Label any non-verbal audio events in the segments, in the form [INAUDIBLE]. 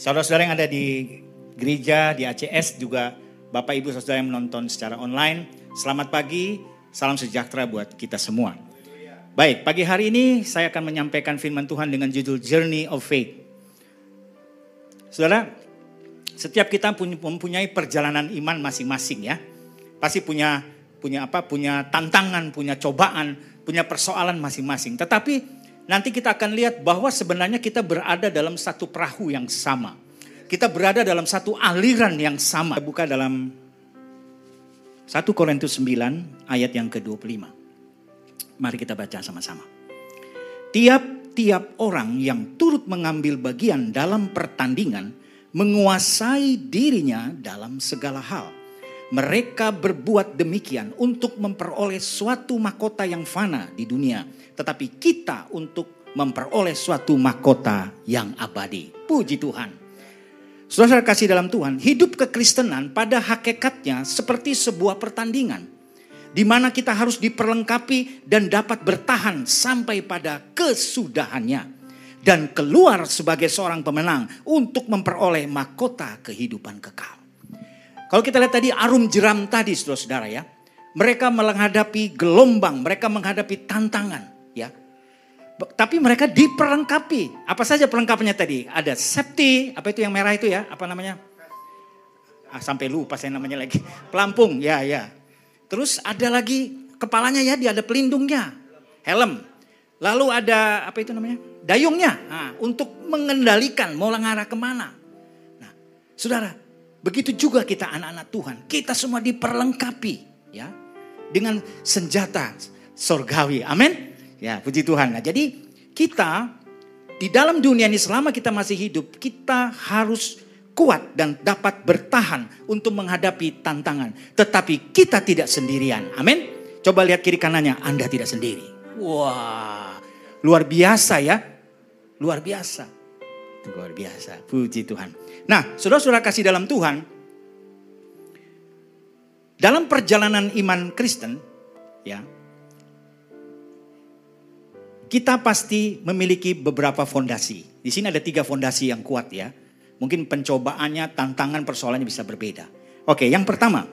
Saudara-saudara yang ada di gereja, di ACS juga Bapak Ibu Saudara yang menonton secara online. Selamat pagi, salam sejahtera buat kita semua. Baik, pagi hari ini saya akan menyampaikan firman Tuhan dengan judul Journey of Faith. Saudara, setiap kita mempunyai perjalanan iman masing-masing ya. Pasti punya punya apa? Punya tantangan, punya cobaan, punya persoalan masing-masing. Tetapi nanti kita akan lihat bahwa sebenarnya kita berada dalam satu perahu yang sama. Kita berada dalam satu aliran yang sama. Buka dalam 1 Korintus 9 ayat yang ke-25. Mari kita baca sama-sama. Tiap-tiap orang yang turut mengambil bagian dalam pertandingan menguasai dirinya dalam segala hal. Mereka berbuat demikian untuk memperoleh suatu mahkota yang fana di dunia tetapi kita untuk memperoleh suatu mahkota yang abadi. Puji Tuhan. Saudara kasih dalam Tuhan, hidup kekristenan pada hakikatnya seperti sebuah pertandingan. Di mana kita harus diperlengkapi dan dapat bertahan sampai pada kesudahannya. Dan keluar sebagai seorang pemenang untuk memperoleh mahkota kehidupan kekal. Kalau kita lihat tadi arum jeram tadi saudara-saudara ya. Mereka menghadapi gelombang, mereka menghadapi tantangan ya. Tapi mereka diperlengkapi. Apa saja perlengkapannya tadi? Ada safety, apa itu yang merah itu ya? Apa namanya? Ah, sampai lupa saya namanya lagi. Pelampung, ya ya. Terus ada lagi kepalanya ya, dia ada pelindungnya. Helm. Lalu ada apa itu namanya? Dayungnya. Nah, untuk mengendalikan mau ngarah ke mana. Nah, saudara, begitu juga kita anak-anak Tuhan. Kita semua diperlengkapi ya dengan senjata sorgawi. Amin. Ya, puji Tuhan. Nah, jadi kita di dalam dunia ini selama kita masih hidup, kita harus kuat dan dapat bertahan untuk menghadapi tantangan. Tetapi kita tidak sendirian. Amin. Coba lihat kiri kanannya, Anda tidak sendiri. Wah, luar biasa ya. Luar biasa. Luar biasa. Puji Tuhan. Nah, saudara-saudara kasih dalam Tuhan, dalam perjalanan iman Kristen, ya, kita pasti memiliki beberapa fondasi. Di sini ada tiga fondasi yang kuat ya. Mungkin pencobaannya, tantangan, persoalannya bisa berbeda. Oke, yang pertama.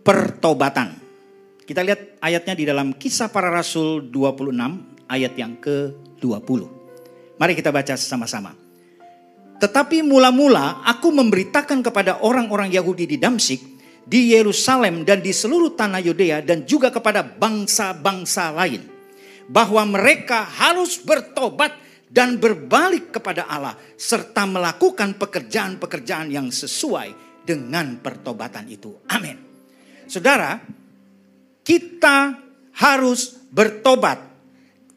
Pertobatan. Kita lihat ayatnya di dalam kisah para rasul 26 ayat yang ke-20. Mari kita baca sama-sama. Tetapi mula-mula aku memberitakan kepada orang-orang Yahudi di Damsik, di Yerusalem dan di seluruh tanah Yudea dan juga kepada bangsa-bangsa lain bahwa mereka harus bertobat dan berbalik kepada Allah serta melakukan pekerjaan-pekerjaan yang sesuai dengan pertobatan itu. Amin. Saudara, kita harus bertobat.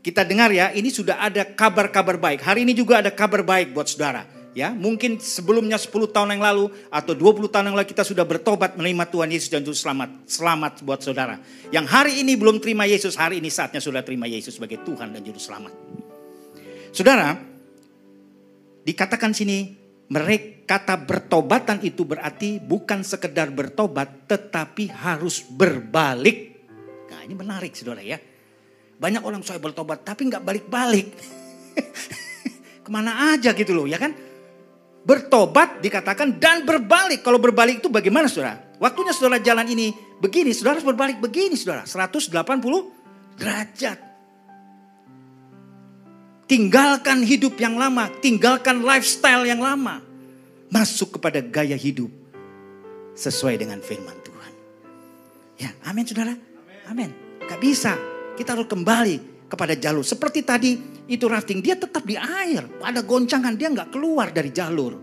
Kita dengar ya, ini sudah ada kabar-kabar baik. Hari ini juga ada kabar baik buat saudara ya mungkin sebelumnya 10 tahun yang lalu atau 20 tahun yang lalu kita sudah bertobat menerima Tuhan Yesus dan Juru Selamat. Selamat buat saudara. Yang hari ini belum terima Yesus, hari ini saatnya sudah terima Yesus sebagai Tuhan dan Juru Selamat. Saudara, dikatakan sini mereka kata bertobatan itu berarti bukan sekedar bertobat tetapi harus berbalik. Nah ini menarik saudara ya. Banyak orang saya bertobat tapi nggak balik-balik. [LAUGHS] Ke mana aja gitu loh ya kan bertobat dikatakan dan berbalik. Kalau berbalik itu bagaimana saudara? Waktunya saudara jalan ini begini, saudara harus berbalik begini saudara. 180 derajat. Tinggalkan hidup yang lama, tinggalkan lifestyle yang lama. Masuk kepada gaya hidup sesuai dengan firman Tuhan. Ya, amin saudara. Amin. Gak bisa. Kita harus kembali kepada jalur. Seperti tadi itu rafting, dia tetap di air. Ada goncangan, dia nggak keluar dari jalur.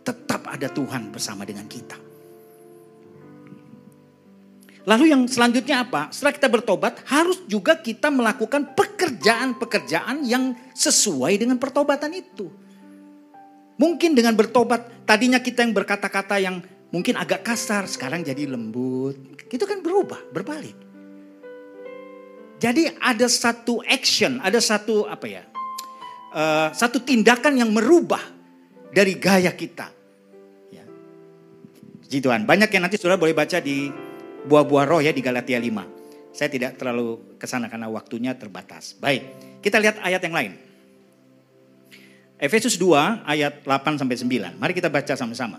Tetap ada Tuhan bersama dengan kita. Lalu yang selanjutnya apa? Setelah kita bertobat, harus juga kita melakukan pekerjaan-pekerjaan yang sesuai dengan pertobatan itu. Mungkin dengan bertobat, tadinya kita yang berkata-kata yang mungkin agak kasar, sekarang jadi lembut. Itu kan berubah, berbalik. Jadi ada satu action, ada satu apa ya, uh, satu tindakan yang merubah dari gaya kita. Ya. Ji Tuhan, banyak yang nanti sudah boleh baca di buah-buah roh ya di Galatia 5. Saya tidak terlalu ke sana karena waktunya terbatas. Baik, kita lihat ayat yang lain. Efesus 2 ayat 8 sampai 9. Mari kita baca sama-sama.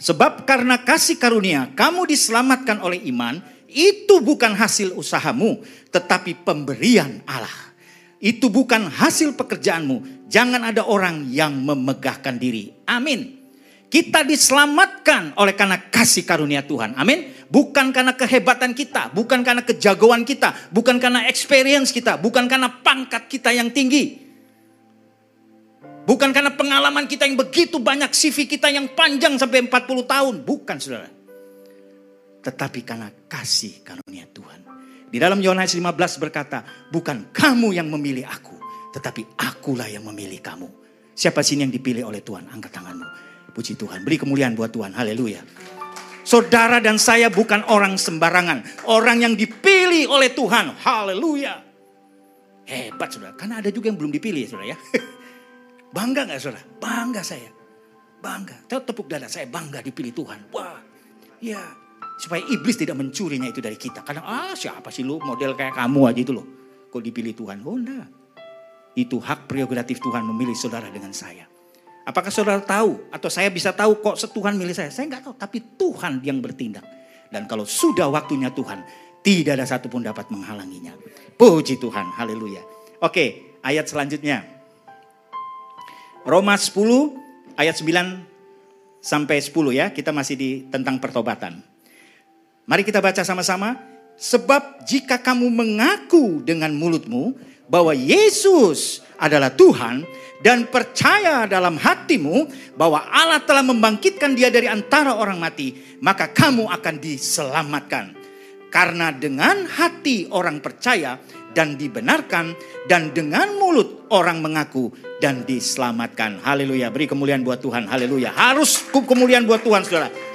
Sebab karena kasih karunia kamu diselamatkan oleh iman, itu bukan hasil usahamu, tetapi pemberian Allah. Itu bukan hasil pekerjaanmu. Jangan ada orang yang memegahkan diri. Amin. Kita diselamatkan oleh karena kasih karunia Tuhan. Amin. Bukan karena kehebatan kita, bukan karena kejagoan kita, bukan karena experience kita, bukan karena pangkat kita yang tinggi. Bukan karena pengalaman kita yang begitu banyak, CV kita yang panjang sampai 40 tahun. Bukan saudara. Tetapi karena kasih karunia Tuhan. Di dalam Yohanes 15 berkata, bukan kamu yang memilih aku, tetapi akulah yang memilih kamu. Siapa sini yang dipilih oleh Tuhan? Angkat tanganmu. Puji Tuhan. Beri kemuliaan buat Tuhan. Haleluya. Saudara dan saya bukan orang sembarangan. Orang yang dipilih oleh Tuhan. Haleluya. Hebat saudara. Karena ada juga yang belum dipilih saudara ya. [LAUGHS] Bangga gak saudara? Bangga saya. Bangga. Tepuk dada saya bangga dipilih Tuhan. Wah. Ya. Supaya iblis tidak mencurinya itu dari kita. Kadang ah siapa sih lu model kayak kamu aja itu loh. Kok dipilih Tuhan? Oh enggak. Itu hak prerogatif Tuhan memilih saudara dengan saya. Apakah saudara tahu atau saya bisa tahu kok Tuhan milih saya? Saya nggak tahu, tapi Tuhan yang bertindak. Dan kalau sudah waktunya Tuhan, tidak ada satupun dapat menghalanginya. Puji Tuhan, haleluya. Oke, ayat selanjutnya. Roma 10 ayat 9 sampai 10 ya. Kita masih di tentang pertobatan. Mari kita baca sama-sama. Sebab jika kamu mengaku dengan mulutmu bahwa Yesus adalah Tuhan dan percaya dalam hatimu bahwa Allah telah membangkitkan dia dari antara orang mati, maka kamu akan diselamatkan. Karena dengan hati orang percaya dan dibenarkan dan dengan mulut orang mengaku dan diselamatkan. Haleluya. Beri kemuliaan buat Tuhan. Haleluya. Harus kemuliaan buat Tuhan, Saudara.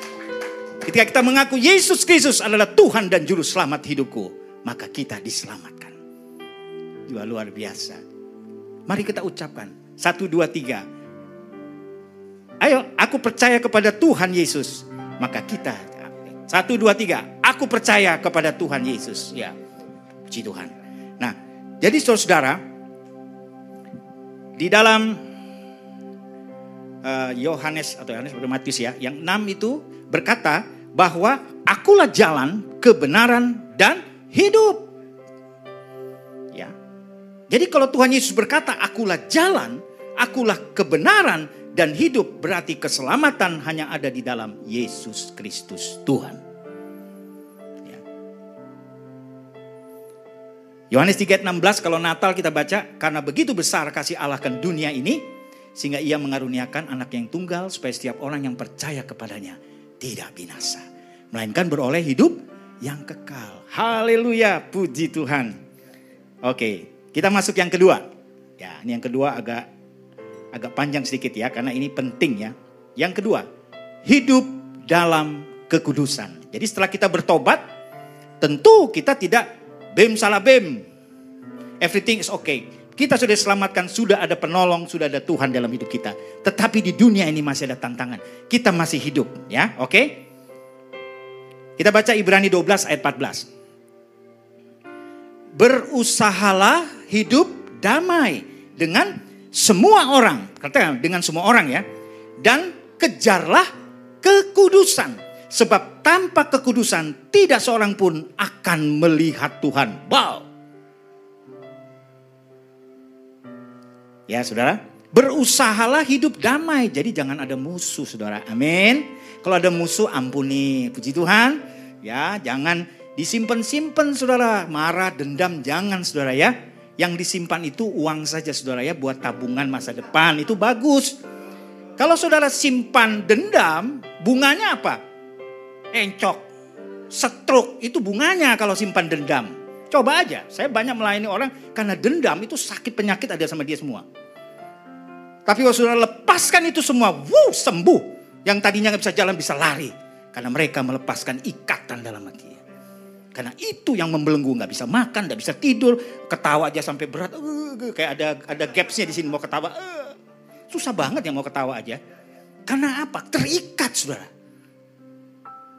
Ketika kita mengaku Yesus Kristus adalah Tuhan dan juru selamat hidupku, maka kita diselamatkan. Dua luar biasa. Mari kita ucapkan. Satu, dua, tiga. Ayo, aku percaya kepada Tuhan Yesus. Maka kita, satu, dua, tiga. Aku percaya kepada Tuhan Yesus. Ya, puji Tuhan. Nah, jadi saudara, di dalam uh, Yohanes atau Yohanes atau Matius ya, yang enam itu berkata bahwa akulah jalan, kebenaran dan hidup. Ya. Jadi kalau Tuhan Yesus berkata akulah jalan, akulah kebenaran dan hidup berarti keselamatan hanya ada di dalam Yesus Kristus Tuhan. Yohanes 3:16 kalau Natal kita baca karena begitu besar kasih Allah ke dunia ini sehingga ia mengaruniakan anak yang tunggal supaya setiap orang yang percaya kepadanya tidak binasa melainkan beroleh hidup yang kekal. Haleluya, puji Tuhan. Oke, kita masuk yang kedua. Ya, ini yang kedua agak agak panjang sedikit ya karena ini penting ya. Yang kedua, hidup dalam kekudusan. Jadi setelah kita bertobat, tentu kita tidak Bem salah bem. Everything is okay. Kita sudah selamatkan, sudah ada penolong, sudah ada Tuhan dalam hidup kita. Tetapi di dunia ini masih ada tantangan. Kita masih hidup, ya, oke? Kita baca Ibrani 12 ayat 14. Berusahalah hidup damai dengan semua orang. Katakan dengan semua orang ya. Dan kejarlah kekudusan Sebab tanpa kekudusan tidak seorang pun akan melihat Tuhan. Wow. Ya saudara, berusahalah hidup damai. Jadi jangan ada musuh saudara. Amin. Kalau ada musuh ampuni. Puji Tuhan. Ya jangan disimpan-simpan saudara. Marah, dendam jangan saudara ya. Yang disimpan itu uang saja saudara ya. Buat tabungan masa depan itu bagus. Kalau saudara simpan dendam, bunganya apa? encok, stroke itu bunganya kalau simpan dendam. Coba aja, saya banyak melayani orang karena dendam itu sakit penyakit ada sama dia semua. Tapi kalau sudah lepaskan itu semua, wuh sembuh. Yang tadinya nggak bisa jalan bisa lari. Karena mereka melepaskan ikatan dalam hati. Karena itu yang membelenggu, nggak bisa makan, nggak bisa tidur, ketawa aja sampai berat, uh, kayak ada ada gapsnya di sini mau ketawa, uh, susah banget yang mau ketawa aja. Karena apa? Terikat, saudara.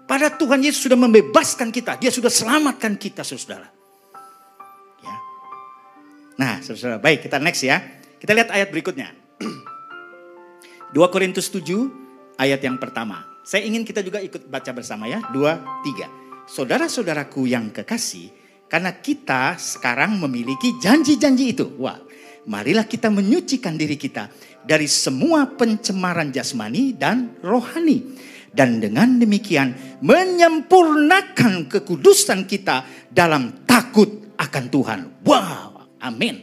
Pada Tuhan Yesus sudah membebaskan kita. Dia sudah selamatkan kita saudara. Nah saudara, baik kita next ya. Kita lihat ayat berikutnya. [CLEARS THROAT] 2 Korintus 7 ayat yang pertama. Saya ingin kita juga ikut baca bersama ya. 2, 3. Saudara-saudaraku yang kekasih, karena kita sekarang memiliki janji-janji itu. Wah, marilah kita menyucikan diri kita dari semua pencemaran jasmani dan rohani. Dan dengan demikian menyempurnakan kekudusan kita dalam takut akan Tuhan. Wow, amin.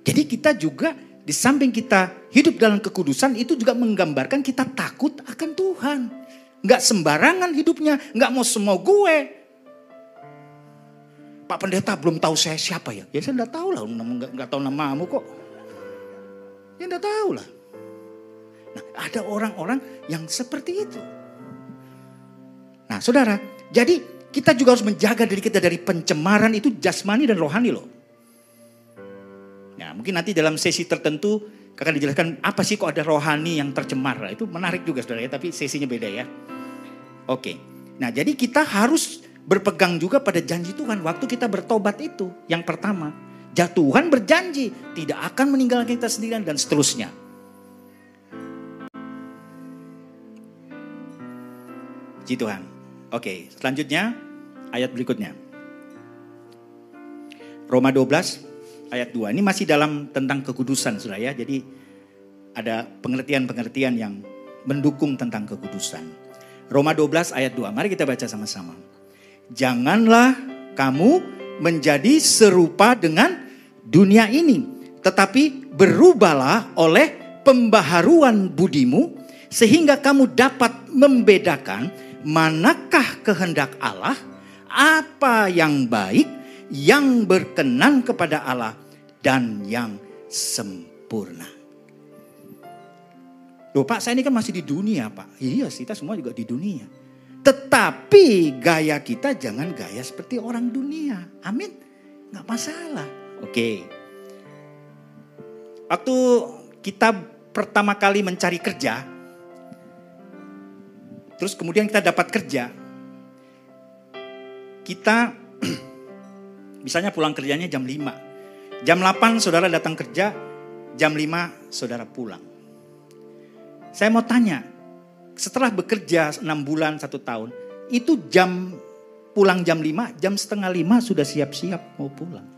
Jadi kita juga di samping kita hidup dalam kekudusan itu juga menggambarkan kita takut akan Tuhan. Nggak sembarangan hidupnya, nggak mau semua gue. Pak pendeta belum tahu saya siapa ya? Ya saya nggak tahu lah, nggak, nggak tahu namamu kok. Ya nggak tahu lah. Nah ada orang-orang yang seperti itu. Nah saudara, jadi kita juga harus menjaga diri kita dari pencemaran itu jasmani dan rohani loh. Ya, mungkin nanti dalam sesi tertentu akan dijelaskan apa sih kok ada rohani yang tercemar. Itu menarik juga saudara ya, tapi sesinya beda ya. Oke. Nah, jadi kita harus berpegang juga pada janji Tuhan waktu kita bertobat itu. Yang pertama, Tuhan berjanji tidak akan meninggalkan kita sendirian dan seterusnya. Puji Tuhan. Oke, selanjutnya ayat berikutnya. Roma 12 ayat 2. Ini masih dalam tentang kekudusan Saudara ya. Jadi ada pengertian-pengertian yang mendukung tentang kekudusan. Roma 12 ayat 2. Mari kita baca sama-sama. Janganlah kamu menjadi serupa dengan dunia ini, tetapi berubahlah oleh pembaharuan budimu sehingga kamu dapat membedakan manakah kehendak Allah, apa yang baik, yang berkenan kepada Allah dan yang sempurna. Loh Pak, saya ini kan masih di dunia Pak. Iya kita semua juga di dunia. Tetapi gaya kita jangan gaya seperti orang dunia. Amin. Nggak masalah. Oke. Waktu kita pertama kali mencari kerja, terus kemudian kita dapat kerja, kita [CLEARS THROAT] misalnya pulang kerjanya jam 5. Jam 8 saudara datang kerja, jam 5 saudara pulang. Saya mau tanya, setelah bekerja 6 bulan, 1 tahun, itu jam pulang jam 5, jam setengah 5 sudah siap-siap mau pulang.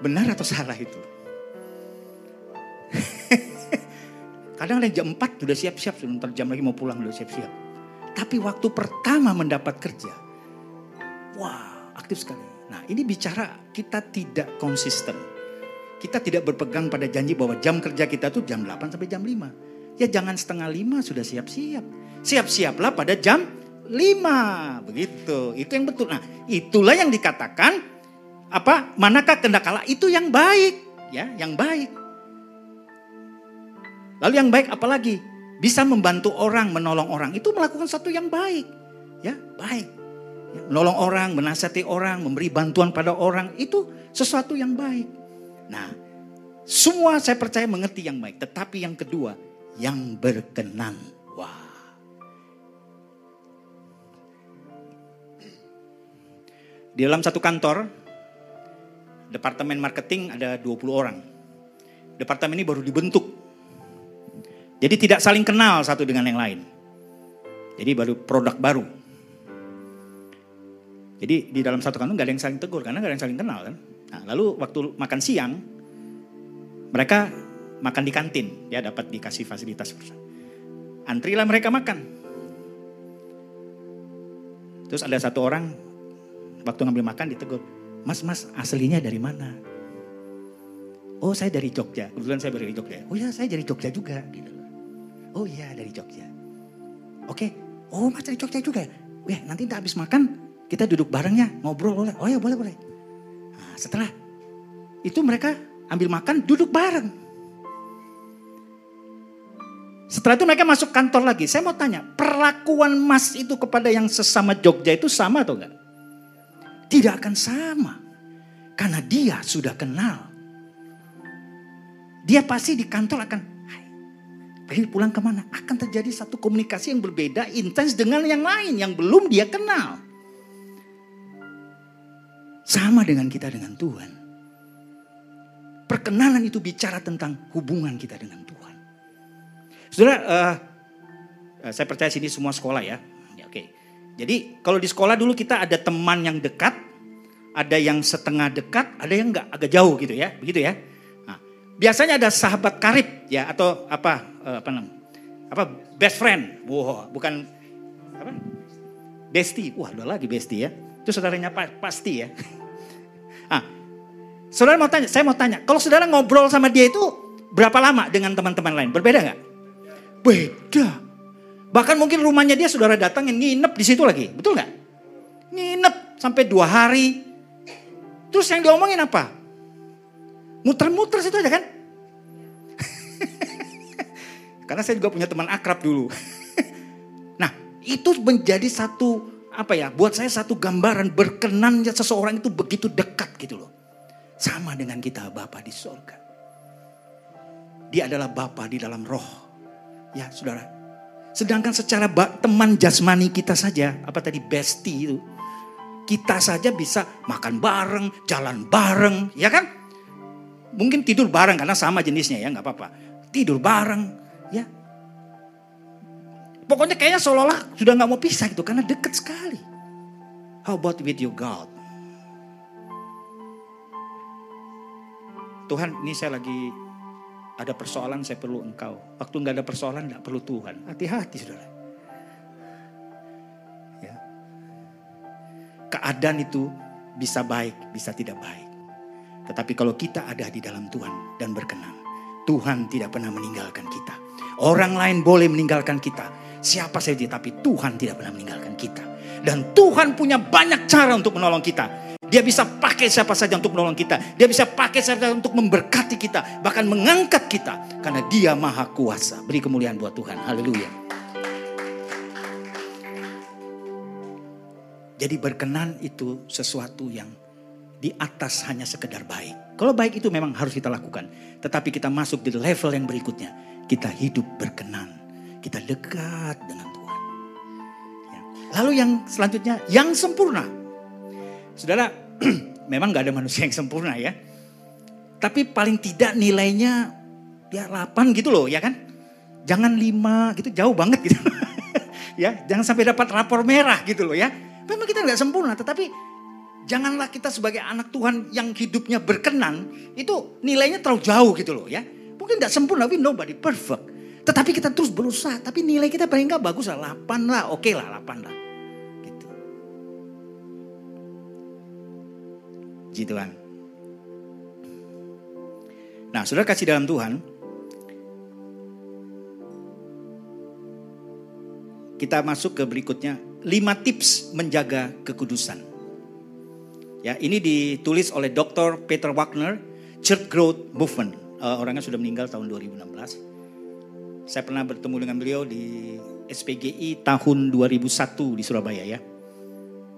Benar atau salah itu? [LAUGHS] Kadang ada jam 4 sudah siap-siap, sudah jam lagi mau pulang sudah siap-siap. Tapi waktu pertama mendapat kerja, wah aktif sekali. Nah ini bicara kita tidak konsisten. Kita tidak berpegang pada janji bahwa jam kerja kita tuh jam 8 sampai jam 5. Ya jangan setengah 5 sudah siap-siap. Siap-siaplah pada jam 5. Begitu. Itu yang betul. Nah itulah yang dikatakan apa manakah kehendak Allah itu yang baik. Ya yang baik. Lalu yang baik apalagi? Bisa membantu orang, menolong orang. Itu melakukan satu yang baik. Ya baik menolong orang, menasihati orang, memberi bantuan pada orang itu sesuatu yang baik. Nah, semua saya percaya mengerti yang baik, tetapi yang kedua yang berkenan. Wah. Di dalam satu kantor, departemen marketing ada 20 orang. Departemen ini baru dibentuk. Jadi tidak saling kenal satu dengan yang lain. Jadi baru produk baru. Jadi di dalam satu kantung gak ada yang saling tegur karena gak ada yang saling kenal kan. Nah, lalu waktu makan siang mereka makan di kantin ya dapat dikasih fasilitas Antrilah mereka makan. Terus ada satu orang waktu ngambil makan ditegur, Mas, Mas aslinya dari mana? Oh saya dari Jogja, kebetulan saya dari Jogja. Oh ya saya dari Jogja juga. Gitu. Oh iya dari Jogja. Oke, oh Mas dari Jogja juga. Wah nanti kita habis makan kita duduk bareng ya, ngobrol boleh. Oh ya boleh boleh. Nah, setelah itu mereka ambil makan, duduk bareng. Setelah itu mereka masuk kantor lagi. Saya mau tanya, perlakuan Mas itu kepada yang sesama Jogja itu sama atau enggak? Tidak akan sama. Karena dia sudah kenal. Dia pasti di kantor akan, Hai, pulang ke mana? Akan terjadi satu komunikasi yang berbeda, intens dengan yang lain yang belum dia kenal. Sama dengan kita dengan Tuhan. perkenanan itu bicara tentang hubungan kita dengan Tuhan. Saudara, uh, saya percaya sini semua sekolah ya. ya Oke. Okay. Jadi kalau di sekolah dulu kita ada teman yang dekat, ada yang setengah dekat, ada yang enggak agak jauh gitu ya, begitu ya. Nah, biasanya ada sahabat karib ya atau apa uh, apa namanya? Apa best friend. Wow, bukan apa? Bestie. Wah, udah lagi bestie ya. Itu saudaranya pasti ya. [LAUGHS] Ah, saudara mau tanya, saya mau tanya, kalau saudara ngobrol sama dia itu berapa lama dengan teman-teman lain? Berbeda nggak? Beda. Bahkan mungkin rumahnya dia saudara datang yang nginep di situ lagi, betul nggak? Nginep sampai dua hari. Terus yang diomongin apa? Muter-muter situ aja kan? [LAUGHS] Karena saya juga punya teman akrab dulu. [LAUGHS] nah, itu menjadi satu apa ya? Buat saya satu gambaran berkenannya seseorang itu begitu dekat gitu loh. Sama dengan kita Bapa di sorga. Dia adalah Bapa di dalam roh. Ya, saudara. Sedangkan secara teman jasmani kita saja, apa tadi bestie itu, kita saja bisa makan bareng, jalan bareng, ya kan? Mungkin tidur bareng karena sama jenisnya ya, nggak apa-apa. Tidur bareng. Pokoknya kayaknya seolah-olah sudah nggak mau pisah gitu karena dekat sekali. How about with your God? Tuhan ini saya lagi ada persoalan saya perlu engkau. Waktu nggak ada persoalan nggak perlu Tuhan. Hati-hati saudara. Ya. Keadaan itu bisa baik, bisa tidak baik. Tetapi kalau kita ada di dalam Tuhan dan berkenan, Tuhan tidak pernah meninggalkan kita. Orang lain boleh meninggalkan kita. Siapa saja, tapi Tuhan tidak pernah meninggalkan kita. Dan Tuhan punya banyak cara untuk menolong kita. Dia bisa pakai siapa saja untuk menolong kita. Dia bisa pakai siapa saja untuk memberkati kita. Bahkan mengangkat kita. Karena dia maha kuasa. Beri kemuliaan buat Tuhan. Haleluya. Jadi berkenan itu sesuatu yang di atas hanya sekedar baik. Kalau baik itu memang harus kita lakukan. Tetapi kita masuk di level yang berikutnya kita hidup berkenan, kita dekat dengan Tuhan. Ya. Lalu yang selanjutnya, yang sempurna. Saudara, [CLEARS THROAT] memang gak ada manusia yang sempurna ya. Tapi paling tidak nilainya ya 8 gitu loh ya kan. Jangan 5 gitu, jauh banget gitu. [LAUGHS] ya, jangan sampai dapat rapor merah gitu loh ya. Memang kita nggak sempurna, tetapi janganlah kita sebagai anak Tuhan yang hidupnya berkenan itu nilainya terlalu jauh gitu loh ya. Mungkin tidak sempurna, we nobody perfect. Tetapi kita terus berusaha. Tapi nilai kita paling nggak bagus lah. 8 lah, oke okay lah 8 lah. Gitu. Kan. Nah saudara kasih dalam Tuhan. Kita masuk ke berikutnya. 5 tips menjaga kekudusan. Ya, ini ditulis oleh Dr. Peter Wagner, Church Growth Movement uh, orangnya sudah meninggal tahun 2016. Saya pernah bertemu dengan beliau di SPGI tahun 2001 di Surabaya ya.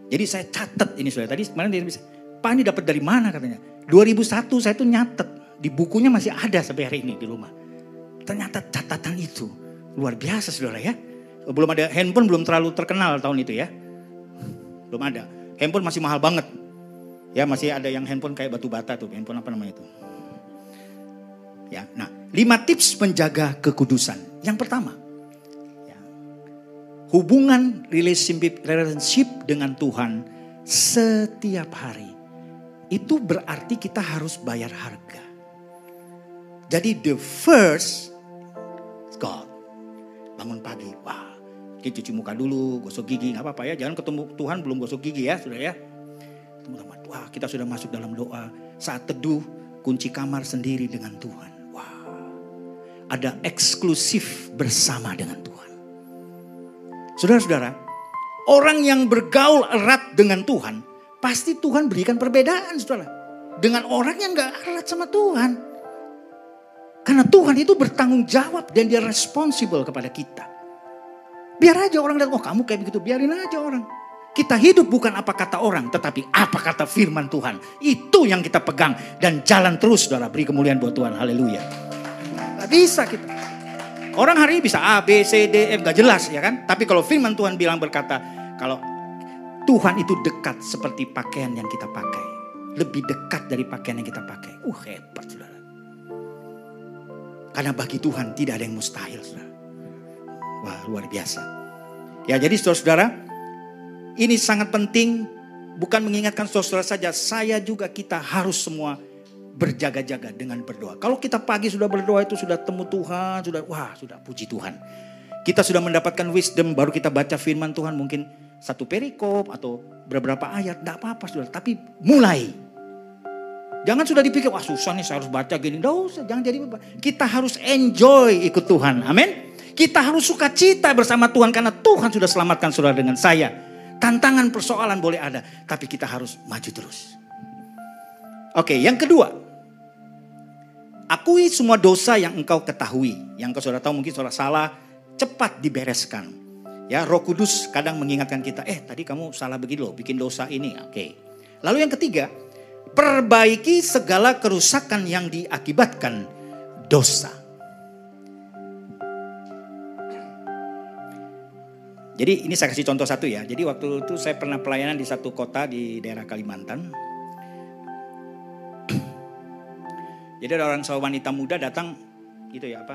Jadi saya catat ini sudah tadi kemarin dia bisa, Pak ini dapat dari mana katanya? 2001 saya tuh nyatet di bukunya masih ada sampai hari ini di rumah. Ternyata catatan itu luar biasa saudara ya. Belum ada handphone belum terlalu terkenal tahun itu ya. Belum ada. Handphone masih mahal banget. Ya masih ada yang handphone kayak batu bata tuh. Handphone apa namanya itu? Ya, nah, lima tips menjaga kekudusan. Yang pertama, ya, hubungan relationship, relationship dengan Tuhan setiap hari. Itu berarti kita harus bayar harga. Jadi the first God. Bangun pagi, wah, kita cuci muka dulu, gosok gigi, nggak apa-apa ya. Jangan ketemu Tuhan belum gosok gigi ya, sudah ya. Teman-teman, wah kita sudah masuk dalam doa. Saat teduh, kunci kamar sendiri dengan Tuhan ada eksklusif bersama dengan Tuhan. Saudara-saudara, orang yang bergaul erat dengan Tuhan, pasti Tuhan berikan perbedaan, saudara. Dengan orang yang gak erat sama Tuhan. Karena Tuhan itu bertanggung jawab dan dia responsibel kepada kita. Biar aja orang lihat, oh kamu kayak begitu, biarin aja orang. Kita hidup bukan apa kata orang, tetapi apa kata firman Tuhan. Itu yang kita pegang dan jalan terus, saudara. Beri kemuliaan buat Tuhan. Haleluya. Gak bisa kita. Orang hari ini bisa A, B, C, D, F, gak jelas ya kan. Tapi kalau firman Tuhan bilang berkata, kalau Tuhan itu dekat seperti pakaian yang kita pakai. Lebih dekat dari pakaian yang kita pakai. Uh hebat saudara. Karena bagi Tuhan tidak ada yang mustahil. Saudara. Wah luar biasa. Ya jadi saudara-saudara ini sangat penting bukan mengingatkan saudara-saudara saja. Saya juga kita harus semua berjaga-jaga dengan berdoa. Kalau kita pagi sudah berdoa itu sudah temu Tuhan, sudah wah sudah puji Tuhan. Kita sudah mendapatkan wisdom, baru kita baca firman Tuhan mungkin satu perikop atau beberapa ayat, tidak apa-apa saudara. Tapi mulai. Jangan sudah dipikir, wah susah nih saya harus baca gini. Tidak usah, jangan jadi beban. Kita harus enjoy ikut Tuhan, amin. Kita harus suka cita bersama Tuhan karena Tuhan sudah selamatkan saudara dengan saya. Tantangan persoalan boleh ada, tapi kita harus maju terus. Oke, yang kedua, Akui semua dosa yang engkau ketahui. Yang kau sudah tahu mungkin saudara salah, cepat dibereskan. Ya, Roh Kudus kadang mengingatkan kita, eh tadi kamu salah begini loh, bikin dosa ini. Oke. Lalu yang ketiga, perbaiki segala kerusakan yang diakibatkan dosa. Jadi ini saya kasih contoh satu ya. Jadi waktu itu saya pernah pelayanan di satu kota di daerah Kalimantan. Jadi ada orang seorang wanita muda datang gitu ya apa?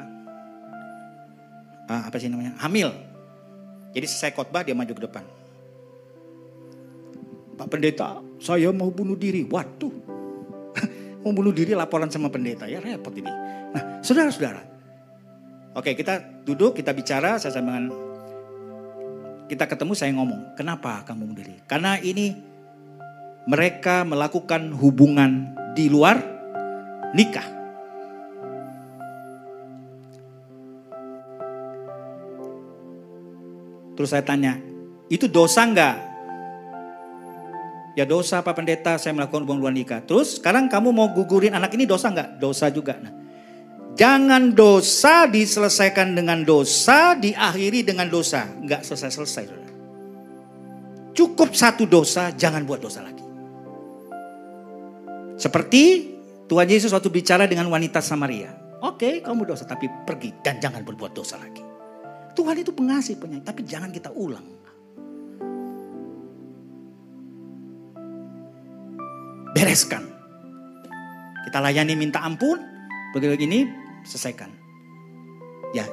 Ah, apa sih namanya? Hamil. Jadi selesai khotbah dia maju ke depan. Pak pendeta, saya mau bunuh diri. Waduh. [LAUGHS] mau bunuh diri laporan sama pendeta. Ya repot ini. Nah, saudara-saudara. Oke, kita duduk, kita bicara, saya sama kita ketemu saya ngomong, kenapa kamu bunuh diri? Karena ini mereka melakukan hubungan di luar nikah. Terus saya tanya, itu dosa enggak? Ya dosa Pak Pendeta saya melakukan hubungan luar nikah. Terus sekarang kamu mau gugurin anak ini dosa enggak? Dosa juga. Nah, jangan dosa diselesaikan dengan dosa, diakhiri dengan dosa. Enggak selesai-selesai. Cukup satu dosa, jangan buat dosa lagi. Seperti Tuhan Yesus waktu bicara dengan wanita Samaria. Oke, okay, kamu dosa tapi pergi dan jangan berbuat dosa lagi. Tuhan itu pengasih penyayang, tapi jangan kita ulang. Bereskan. Kita layani minta ampun, begini-begini selesaikan. Ya,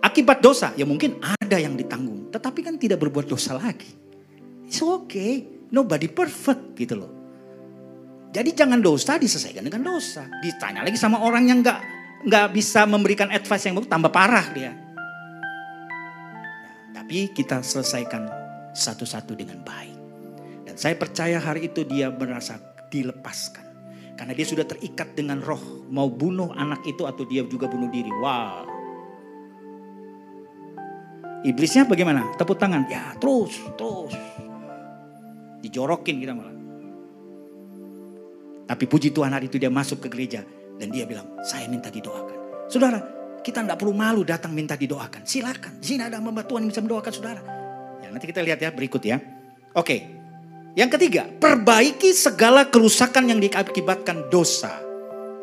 akibat dosa ya mungkin ada yang ditanggung, tetapi kan tidak berbuat dosa lagi. It's okay, nobody perfect gitu loh. Jadi jangan dosa diselesaikan dengan dosa. Ditanya lagi sama orang yang nggak nggak bisa memberikan advice yang bagus, tambah parah dia. Ya, tapi kita selesaikan satu-satu dengan baik. Dan saya percaya hari itu dia merasa dilepaskan. Karena dia sudah terikat dengan roh. Mau bunuh anak itu atau dia juga bunuh diri. Wow. Iblisnya bagaimana? Tepuk tangan. Ya terus, terus. Dijorokin kita malah. Tapi puji Tuhan hari itu dia masuk ke gereja. Dan dia bilang, saya minta didoakan. Saudara, kita tidak perlu malu datang minta didoakan. Silakan. Di sini ada hamba Tuhan yang bisa mendoakan saudara. Ya, nanti kita lihat ya berikut ya. Oke. Yang ketiga, perbaiki segala kerusakan yang diakibatkan dosa.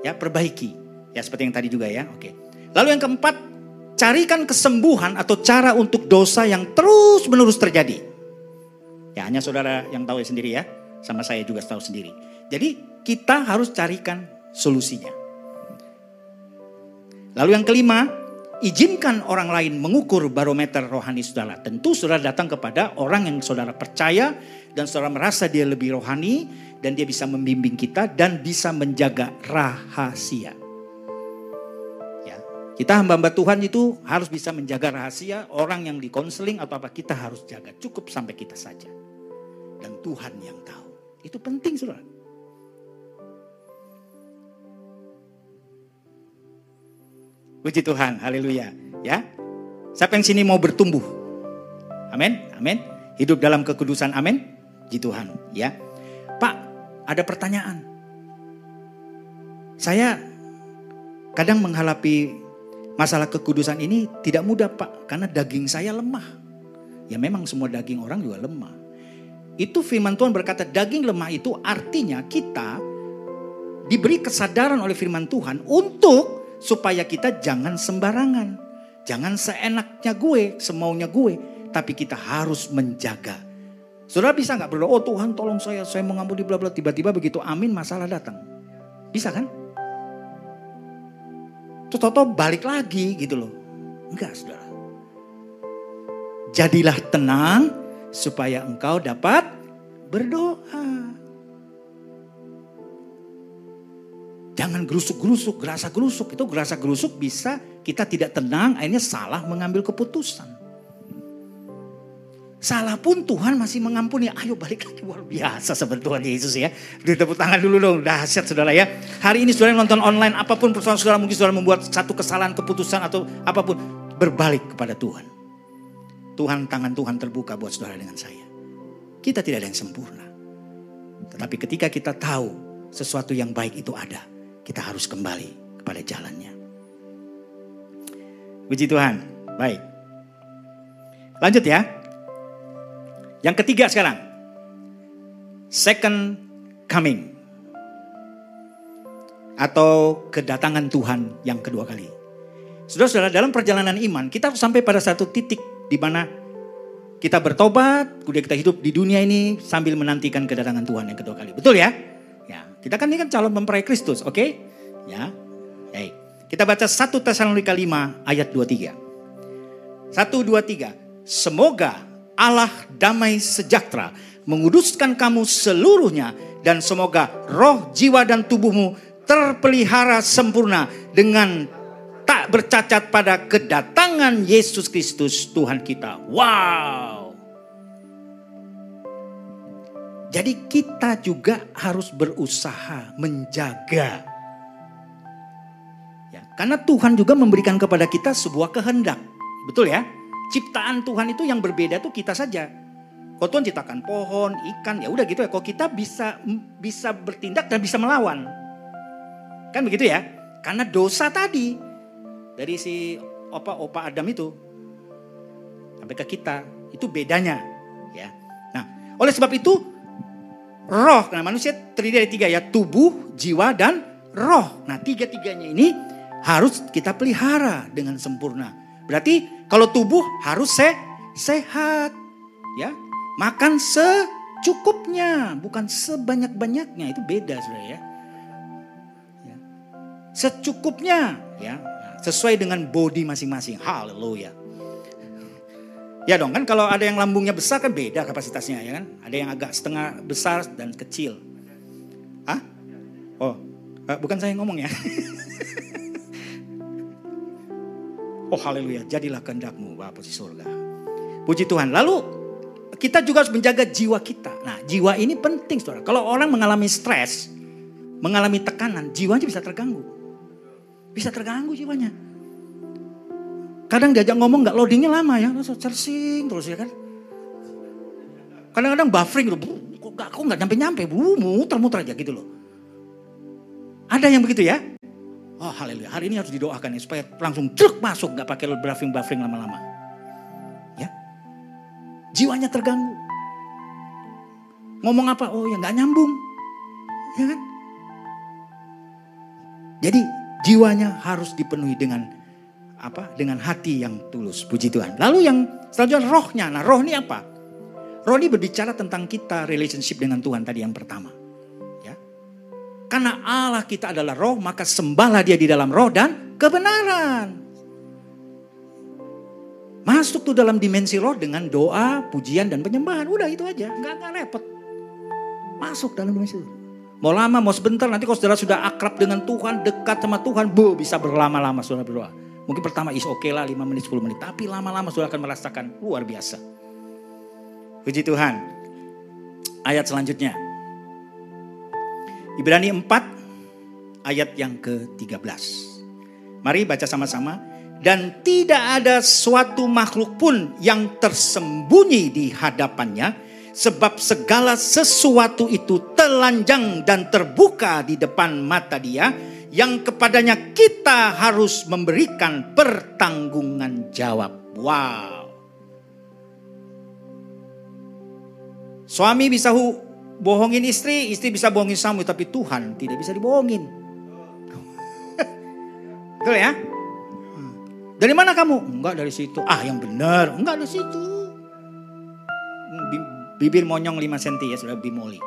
Ya, perbaiki. Ya, seperti yang tadi juga ya. Oke. Lalu yang keempat, carikan kesembuhan atau cara untuk dosa yang terus menerus terjadi. Ya, hanya saudara yang tahu sendiri ya. Sama saya juga tahu sendiri. Jadi kita harus carikan solusinya. Lalu yang kelima, izinkan orang lain mengukur barometer rohani saudara. Tentu saudara datang kepada orang yang saudara percaya dan saudara merasa dia lebih rohani dan dia bisa membimbing kita dan bisa menjaga rahasia. Ya, kita hamba-hamba Tuhan itu harus bisa menjaga rahasia orang yang dikonseling atau apa kita harus jaga cukup sampai kita saja. Dan Tuhan yang tahu. Itu penting saudara. Puji Tuhan, haleluya. Ya, siapa yang sini mau bertumbuh? Amin, amin. Hidup dalam kekudusan, amin. Puji Tuhan, ya. Pak, ada pertanyaan. Saya kadang menghadapi masalah kekudusan ini tidak mudah Pak, karena daging saya lemah. Ya memang semua daging orang juga lemah. Itu firman Tuhan berkata daging lemah itu artinya kita diberi kesadaran oleh firman Tuhan untuk supaya kita jangan sembarangan. Jangan seenaknya gue, semaunya gue. Tapi kita harus menjaga. Saudara bisa nggak berdoa, oh Tuhan tolong saya, saya mau ngampuni bla bla. Tiba-tiba begitu amin masalah datang. Bisa kan? Toto balik lagi gitu loh. Enggak saudara. Jadilah tenang supaya engkau dapat berdoa. Jangan gerusuk-gerusuk, gerasa gerusuk. Itu gerasa gerusuk bisa kita tidak tenang, akhirnya salah mengambil keputusan. Salah pun Tuhan masih mengampuni. Ayo balik lagi luar biasa Tuhan Yesus ya. Beri tepuk tangan dulu dong. Dahsyat saudara ya. Hari ini saudara nonton online apa pun persoalan saudara mungkin saudara membuat satu kesalahan keputusan atau apa pun. Berbalik kepada Tuhan. Tuhan tangan Tuhan terbuka buat saudara dengan saya. Kita tidak ada yang sempurna. Tetapi ketika kita tahu sesuatu yang baik itu ada. Kita harus kembali kepada jalannya. Puji Tuhan. Baik. Lanjut ya. Yang ketiga sekarang. Second coming. Atau kedatangan Tuhan yang kedua kali. Saudara-saudara dalam perjalanan iman kita sampai pada satu titik di mana kita bertobat, kemudian kita hidup di dunia ini sambil menantikan kedatangan Tuhan yang kedua kali. Betul ya? Kita kan ini kan calon mempelai Kristus, oke? Okay? Ya. Baik. Kita baca 1 Tesalonika 5 ayat 23. 1 2 3. Semoga Allah damai sejahtera menguduskan kamu seluruhnya dan semoga roh, jiwa dan tubuhmu terpelihara sempurna dengan tak bercacat pada kedatangan Yesus Kristus Tuhan kita. Wow. Jadi kita juga harus berusaha menjaga. Ya, karena Tuhan juga memberikan kepada kita sebuah kehendak. Betul ya? ciptaan Tuhan itu yang berbeda tuh kita saja. Kau Tuhan ciptakan pohon, ikan, ya udah gitu ya. Kok kita bisa bisa bertindak dan bisa melawan. Kan begitu ya? Karena dosa tadi dari si opa-opa Adam itu sampai ke kita itu bedanya ya. Nah, oleh sebab itu roh karena manusia terdiri dari tiga ya tubuh, jiwa dan roh. Nah tiga-tiganya ini harus kita pelihara dengan sempurna. Berarti kalau tubuh harus se sehat. Ya, makan secukupnya, bukan sebanyak-banyaknya. Itu beda Saudara ya. ya. Secukupnya ya, sesuai dengan body masing-masing. Haleluya. Ya dong kan kalau ada yang lambungnya besar kan beda kapasitasnya ya kan. Ada yang agak setengah besar dan kecil. Hah? Oh, eh, bukan saya yang ngomong ya. [LAUGHS] Oh haleluya, jadilah kehendakmu Bapa di surga. Puji Tuhan. Lalu kita juga harus menjaga jiwa kita. Nah jiwa ini penting saudara. Kalau orang mengalami stres, mengalami tekanan, jiwanya bisa terganggu. Bisa terganggu jiwanya. Kadang diajak ngomong nggak loadingnya lama ya, searching terus ya kan. Kadang-kadang buffering gitu, kok gak, kok gak nyampe-nyampe, muter-muter aja gitu loh. Ada yang begitu ya? Oh haleluya, hari ini harus didoakan ya supaya langsung truk masuk, nggak pakai buffering-buffering lama-lama. Ya, jiwanya terganggu. Ngomong apa? Oh ya nggak nyambung, ya kan? Jadi jiwanya harus dipenuhi dengan apa? Dengan hati yang tulus. Puji Tuhan. Lalu yang selanjutnya rohnya. Nah roh ini apa? Roh ini berbicara tentang kita relationship dengan Tuhan tadi yang pertama. Karena Allah kita adalah roh, maka sembahlah dia di dalam roh dan kebenaran. Masuk tuh dalam dimensi roh dengan doa, pujian, dan penyembahan. Udah itu aja, nggak, nggak repot. Masuk dalam dimensi roh. Mau lama, mau sebentar, nanti kalau saudara sudah akrab dengan Tuhan, dekat sama Tuhan, bu, bisa berlama-lama saudara berdoa. Mungkin pertama is oke okay lah 5 menit, 10 menit. Tapi lama-lama saudara akan merasakan luar biasa. Puji Tuhan. Ayat selanjutnya. Ibrani 4 ayat yang ke-13. Mari baca sama-sama. Dan tidak ada suatu makhluk pun yang tersembunyi di hadapannya. Sebab segala sesuatu itu telanjang dan terbuka di depan mata dia. Yang kepadanya kita harus memberikan pertanggungan jawab. Wow. Suami bisa bohongin istri, istri bisa bohongin suami, tapi Tuhan tidak bisa dibohongin. [LAUGHS] Betul ya? Hmm. Dari mana kamu? Enggak dari situ. Ah yang benar, enggak dari situ. Bibir monyong 5 cm ya sudah bimoli.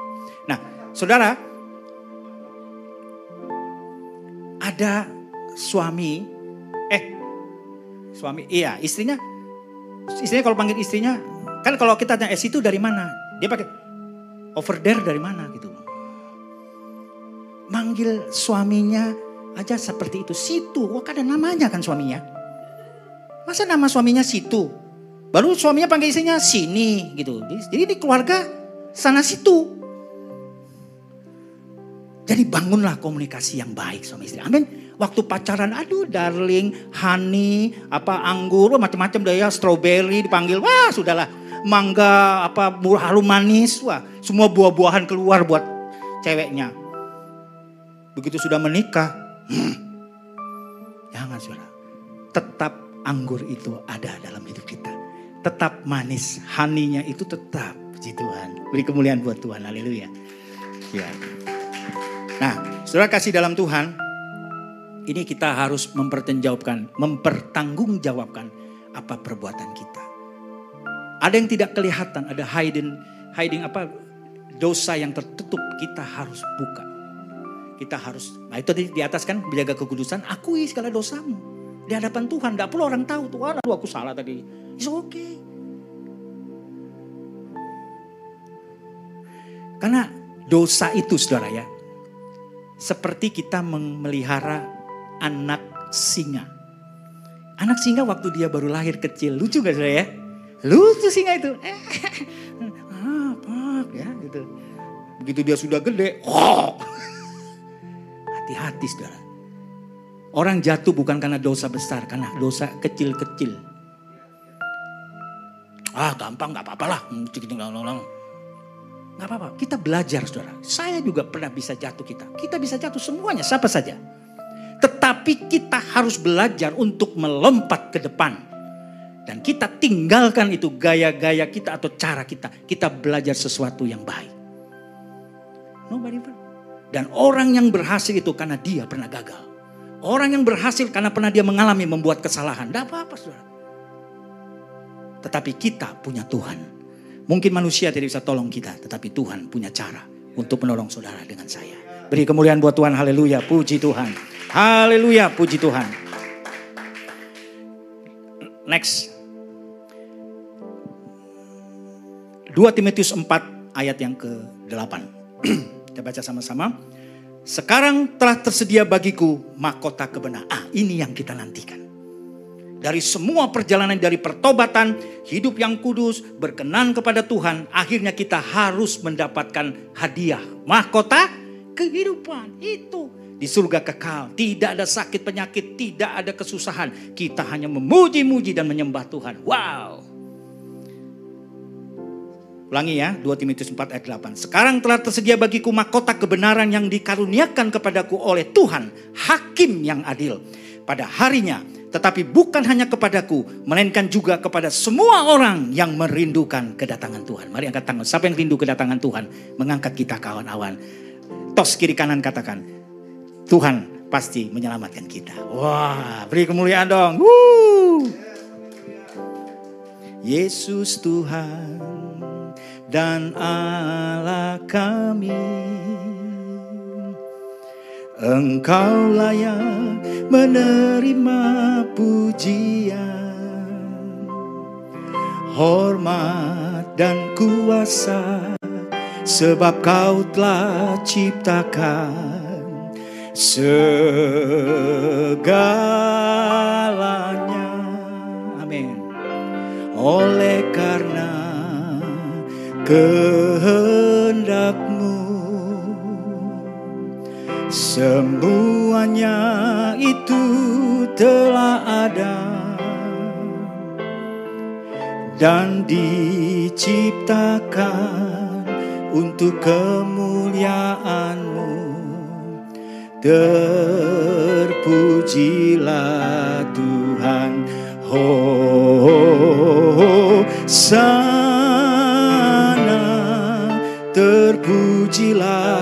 Nah saudara, ada suami Suami, iya istrinya. Istrinya kalau panggil istrinya, kan kalau kita tanya es itu dari mana? Dia pakai over there dari mana gitu. Manggil suaminya aja seperti itu. Situ, wah ada namanya kan suaminya. Masa nama suaminya situ? Baru suaminya panggil istrinya sini gitu. Jadi di keluarga sana situ. Jadi bangunlah komunikasi yang baik suami istri. Amin. Waktu pacaran, aduh darling, honey, apa anggur, macam-macam deh ya, strawberry dipanggil. Wah sudahlah, mangga, apa harum manis, wah semua buah-buahan keluar buat ceweknya. Begitu sudah menikah, hmm, jangan saudara. Tetap anggur itu ada dalam hidup kita. Tetap manis, haninya itu tetap. Puji Tuhan. Beri kemuliaan buat Tuhan. Haleluya. Ya. Nah, saudara kasih dalam Tuhan, ini kita harus mempertanggungjawabkan, mempertanggungjawabkan apa perbuatan kita. Ada yang tidak kelihatan, ada hiding, hiding apa dosa yang tertutup kita harus buka. Kita harus, nah itu di atas kan menjaga kekudusan, akui segala dosamu di hadapan Tuhan. Tidak perlu orang tahu Tuhan, aduh aku salah tadi. It's okay. Karena dosa itu saudara ya, seperti kita memelihara anak singa. Anak singa waktu dia baru lahir kecil, lucu gak saudara ya? Lucu singa itu. [LAUGHS] Eh, ya gitu. Begitu dia sudah gede, oh. [LAUGHS] Hati-hati saudara. Orang jatuh bukan karena dosa besar, karena dosa kecil-kecil. Ah gampang gak apa-apa lah. Gak apa-apa, kita belajar saudara. Saya juga pernah bisa jatuh kita. Kita bisa jatuh semuanya, siapa saja. Tetapi kita harus belajar untuk melompat ke depan. Dan kita tinggalkan itu gaya-gaya kita atau cara kita. Kita belajar sesuatu yang baik. Nobody Dan orang yang berhasil itu karena dia pernah gagal. Orang yang berhasil karena pernah dia mengalami membuat kesalahan. Tidak apa-apa saudara. Tetapi kita punya Tuhan Mungkin manusia tidak bisa tolong kita, tetapi Tuhan punya cara untuk menolong saudara dengan saya. Beri kemuliaan buat Tuhan, haleluya, puji Tuhan. Haleluya, puji Tuhan. Next. 2 Timotius 4 ayat yang ke-8. [CLEARS THROAT] Kita baca sama-sama. Sekarang telah tersedia bagiku mahkota kebenaran. Ah, ini yang kita nantikan dari semua perjalanan dari pertobatan, hidup yang kudus, berkenan kepada Tuhan, akhirnya kita harus mendapatkan hadiah, mahkota kehidupan. Itu di surga kekal, tidak ada sakit penyakit, tidak ada kesusahan. Kita hanya memuji-muji dan menyembah Tuhan. Wow. Ulangi ya, 2 Timotius 4 ayat 8. Sekarang telah tersedia bagiku mahkota kebenaran yang dikaruniakan kepadaku oleh Tuhan, hakim yang adil. Pada harinya tetapi bukan hanya kepadaku, melainkan juga kepada semua orang yang merindukan kedatangan Tuhan. Mari angkat tangan. Siapa yang rindu kedatangan Tuhan? Mengangkat kita kawan awan. Tos kiri kanan katakan, Tuhan pasti menyelamatkan kita. Wah, beri kemuliaan dong. Yesus Tuhan dan Allah kami Engkau layak menerima pujian, hormat dan kuasa, sebab Kau telah ciptakan segalanya. Amin. Oleh karena kehendakmu Semuanya itu telah ada dan diciptakan untuk kemuliaanmu. Terpujilah Tuhan, oh sana terpujilah.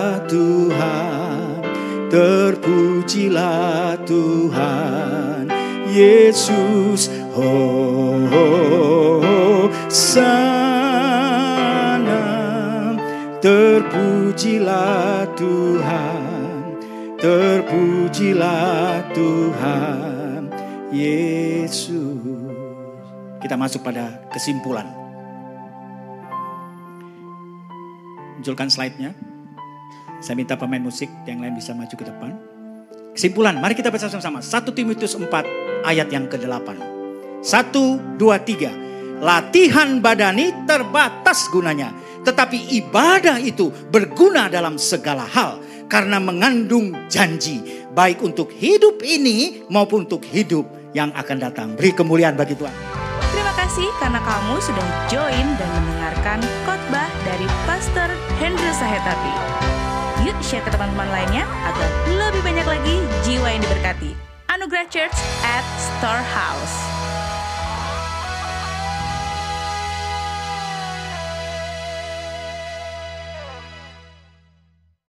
Terpujilah Tuhan Yesus oh, oh, oh sana Terpujilah Tuhan Terpujilah Tuhan Yesus Kita masuk pada kesimpulan. Munculkan slide-nya. Saya minta pemain musik yang lain bisa maju ke depan. Kesimpulan, mari kita baca sama-sama. 1 Timotius 4 ayat yang ke-8. 1, 2, 3. Latihan badani terbatas gunanya. Tetapi ibadah itu berguna dalam segala hal. Karena mengandung janji. Baik untuk hidup ini maupun untuk hidup yang akan datang. Beri kemuliaan bagi Tuhan. Terima kasih karena kamu sudah join dan mendengarkan khotbah dari Pastor Hendra Sahetapi. Yuk share ke teman-teman lainnya agar lebih banyak lagi jiwa yang diberkati. Anugerah Church at Storehouse.